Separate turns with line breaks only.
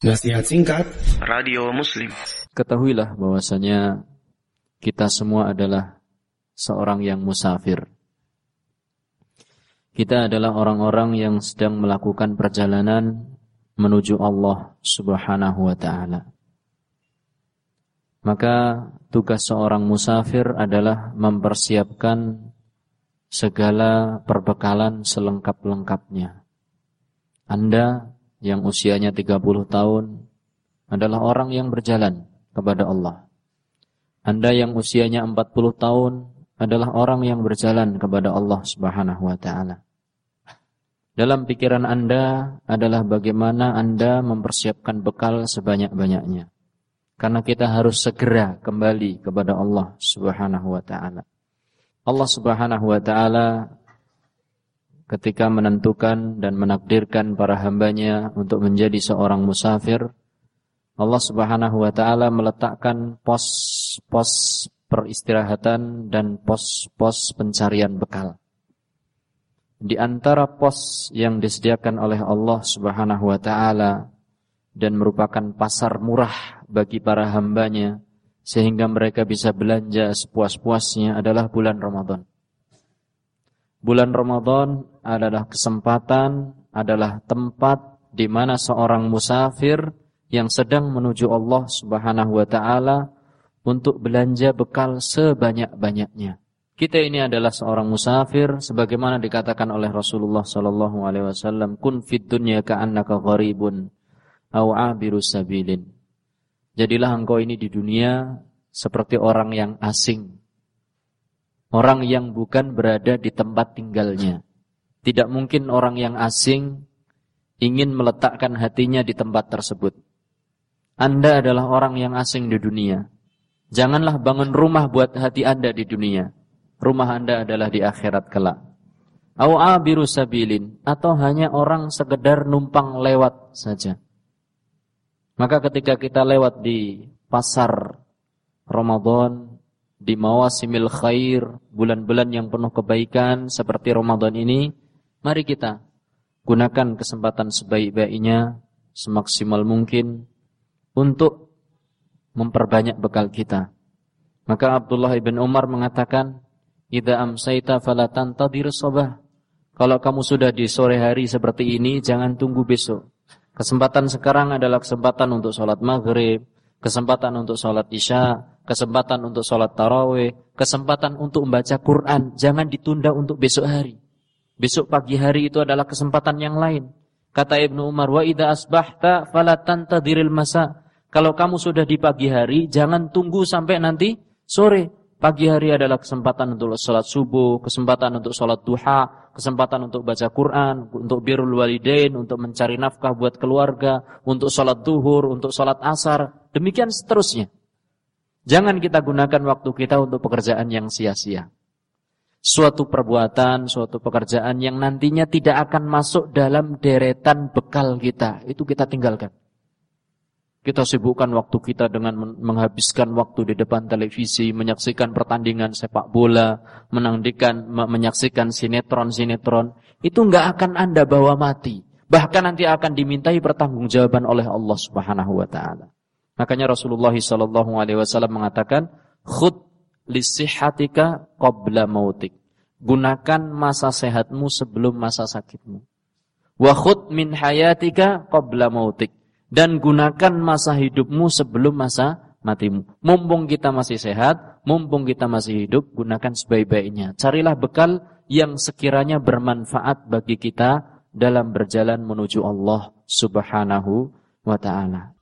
Nasihat singkat
Radio Muslim
Ketahuilah bahwasanya kita semua adalah seorang yang musafir. Kita adalah orang-orang yang sedang melakukan perjalanan menuju Allah Subhanahu wa taala. Maka tugas seorang musafir adalah mempersiapkan segala perbekalan selengkap-lengkapnya. Anda yang usianya 30 tahun adalah orang yang berjalan kepada Allah. Anda yang usianya 40 tahun adalah orang yang berjalan kepada Allah Subhanahu wa taala. Dalam pikiran Anda adalah bagaimana Anda mempersiapkan bekal sebanyak-banyaknya. Karena kita harus segera kembali kepada Allah Subhanahu wa taala. Allah Subhanahu wa taala ketika menentukan dan menakdirkan para hambanya untuk menjadi seorang musafir, Allah Subhanahu wa taala meletakkan pos-pos peristirahatan dan pos-pos pencarian bekal. Di antara pos yang disediakan oleh Allah Subhanahu wa taala dan merupakan pasar murah bagi para hambanya sehingga mereka bisa belanja sepuas-puasnya adalah bulan Ramadan. Bulan Ramadan adalah kesempatan, adalah tempat di mana seorang musafir yang sedang menuju Allah Subhanahu wa taala untuk belanja bekal sebanyak-banyaknya. Kita ini adalah seorang musafir sebagaimana dikatakan oleh Rasulullah sallallahu alaihi wasallam, "Kun fid dunya ka'annaka gharibun aw 'abirus sabilin." Jadilah engkau ini di dunia seperti orang yang asing Orang yang bukan berada di tempat tinggalnya. Tidak mungkin orang yang asing ingin meletakkan hatinya di tempat tersebut. Anda adalah orang yang asing di dunia. Janganlah bangun rumah buat hati Anda di dunia. Rumah Anda adalah di akhirat kelak. Awabiru sabilin atau hanya orang sekedar numpang lewat saja. Maka ketika kita lewat di pasar Ramadan di mawasimil khair, bulan-bulan yang penuh kebaikan seperti Ramadan ini, mari kita gunakan kesempatan sebaik-baiknya, semaksimal mungkin untuk memperbanyak bekal kita. Maka Abdullah ibn Umar mengatakan, "Idza amsayta fala tantadir sabah." Kalau kamu sudah di sore hari seperti ini, jangan tunggu besok. Kesempatan sekarang adalah kesempatan untuk sholat maghrib, kesempatan untuk sholat isya, kesempatan untuk sholat taraweh, kesempatan untuk membaca Quran. Jangan ditunda untuk besok hari. Besok pagi hari itu adalah kesempatan yang lain. Kata Ibnu Umar, wa idza asbahta fala tantadiril masa. Kalau kamu sudah di pagi hari, jangan tunggu sampai nanti sore. Pagi hari adalah kesempatan untuk sholat subuh, kesempatan untuk sholat duha, kesempatan untuk baca Quran, untuk birrul walidain, untuk mencari nafkah buat keluarga, untuk sholat duhur, untuk sholat asar, demikian seterusnya. Jangan kita gunakan waktu kita untuk pekerjaan yang sia-sia. Suatu perbuatan, suatu pekerjaan yang nantinya tidak akan masuk dalam deretan bekal kita, itu kita tinggalkan. Kita sibukkan waktu kita dengan menghabiskan waktu di depan televisi, menyaksikan pertandingan sepak bola, menandikan, menyaksikan sinetron-sinetron. Itu nggak akan Anda bawa mati. Bahkan nanti akan dimintai pertanggungjawaban oleh Allah Subhanahu wa taala. Makanya Rasulullah sallallahu alaihi wasallam mengatakan, "Khud lisihatika qabla mautik." Gunakan masa sehatmu sebelum masa sakitmu. Wa khud min hayatika qabla mautik dan gunakan masa hidupmu sebelum masa matimu. Mumpung kita masih sehat, mumpung kita masih hidup, gunakan sebaik-baiknya. Carilah bekal yang sekiranya bermanfaat bagi kita dalam berjalan menuju Allah Subhanahu wa taala.